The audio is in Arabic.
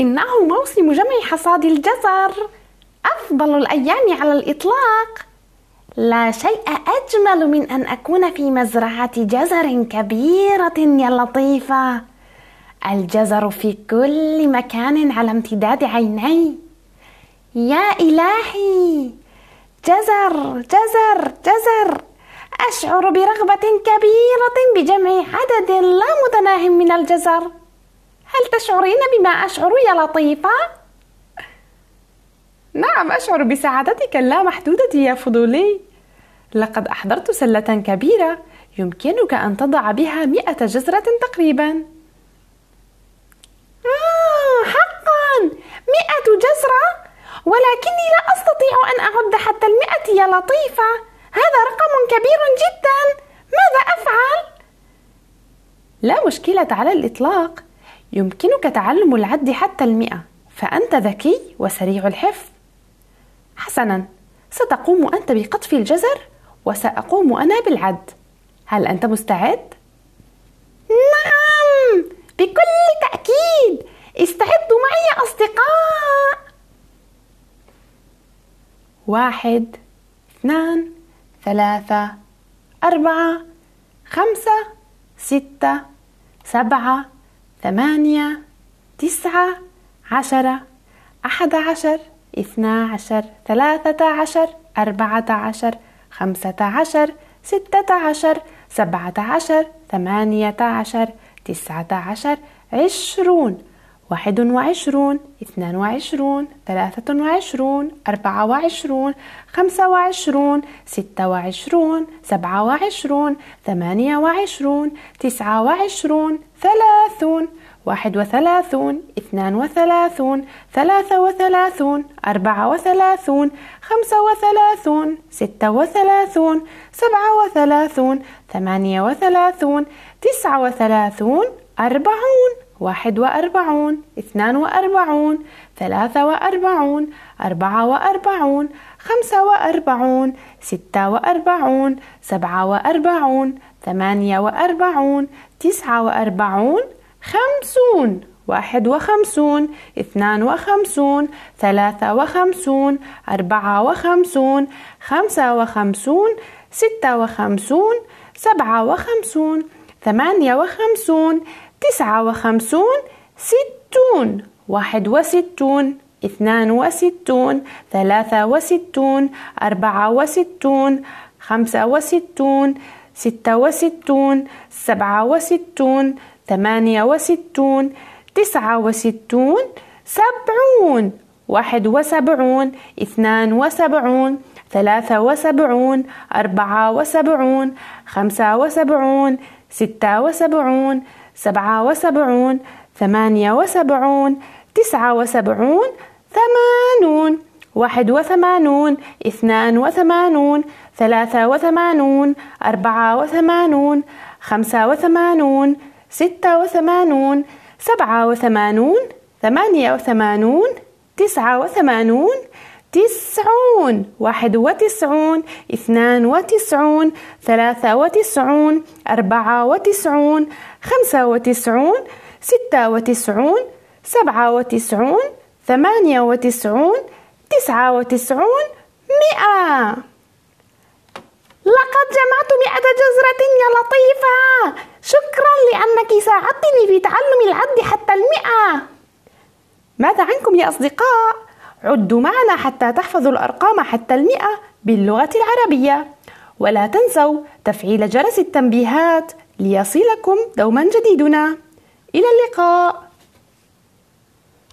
إنه موسم جمع حصاد الجزر. أفضل الأيام على الإطلاق. لا شيء أجمل من أن أكون في مزرعة جزر كبيرة يا لطيفة. الجزر في كل مكان على امتداد عيني. يا إلهي! جزر جزر جزر! أشعر برغبة كبيرة بجمع عدد لا متناه من الجزر. هل تشعرين بما أشعر يا لطيفة؟ نعم أشعر بسعادتك اللامحدودة يا فضولي. لقد أحضرت سلة كبيرة يمكنك أن تضع بها مئة جزرة تقريبا. آه حقا. مئة جزرة؟ ولكني لا أستطيع أن أعد حتى المئة يا لطيفة. هذا رقم كبير جدا. ماذا أفعل؟ لا مشكلة على الإطلاق. يمكنك تعلم العد حتى المئة فأنت ذكي وسريع الحفظ. حسنا ستقوم أنت بقطف الجزر وسأقوم أنا بالعد. هل أنت مستعد؟ نعم بكل تأكيد. استعدوا معي أصدقاء. واحد اثنان ثلاثة أربعة خمسة ستة سبعة ثمانية تسعة عشرة أحد عشر اثنا عشر ثلاثة عشر أربعة عشر خمسة عشر ستة عشر سبعة عشر ثمانية عشر تسعة عشر عشرون واحد وعشرون اثنان وعشرون ثلاثة وعشرون أربعة وعشرون خمسة وعشرون ستة وعشرون سبعة وعشرون ثمانية وعشرون تسعة وعشرون ثلاثون واحد وثلاثون اثنان وثلاثون ثلاثة وثلاثون أربعة وثلاثون خمسة وثلاثون ستة وثلاثون سبعة وثلاثون ثمانية وثلاثون تسعة وثلاثون أربعون واحد وأربعون اثنان وأربعون ثلاثة وأربعون أربعة وأربعون خمسة وأربعون ستة وأربعون سبعة وأربعون ثمانية وأربعون تسعة وأربعون خمسون واحد وخمسون اثنان وخمسون ثلاثة وخمسون أربعة وخمسون خمسة وخمسون ستة وخمسون سبعة وخمسون ثمانية وخمسون تسعة وخمسون ستون واحد وستون اثنان وستون ثلاثة وستون أربعة وستون خمسة وستون ستة وستون سبعة وستون ثمانية وستون تسعة وستون سبعون واحد وسبعون اثنان وسبعون ثلاثة وسبعون أربعة وسبعون خمسة وسبعون ستة وسبعون سبعة وسبعون ثمانية وسبعون تسعة وسبعون ثمانون واحد وثمانون اثنان وثمانون ثلاثة وثمانون أربعة وثمانون خمسة وثمانون ستة وثمانون سبعة وثمانون ثمانية وثمانون تسعة وثمانون تسعون. واحد وتسعون اثنان وتسعون ثلاثة وتسعون أربعة وتسعون خمسة وتسعون ستة وتسعون سبعة وتسعون ثمانية وتسعون تسعة وتسعون مئة. لقد جمعت مئة جزرة يا لطيفة. شكرا لأنك ساعدتني في تعلم العد حتى المئة. ماذا عنكم يا أصدقاء؟ عدوا معنا حتى تحفظوا الأرقام حتى المئة باللغة العربية. ولا تنسوا تفعيل جرس التنبيهات ليصلكم دوما جديدنا. إلى اللقاء.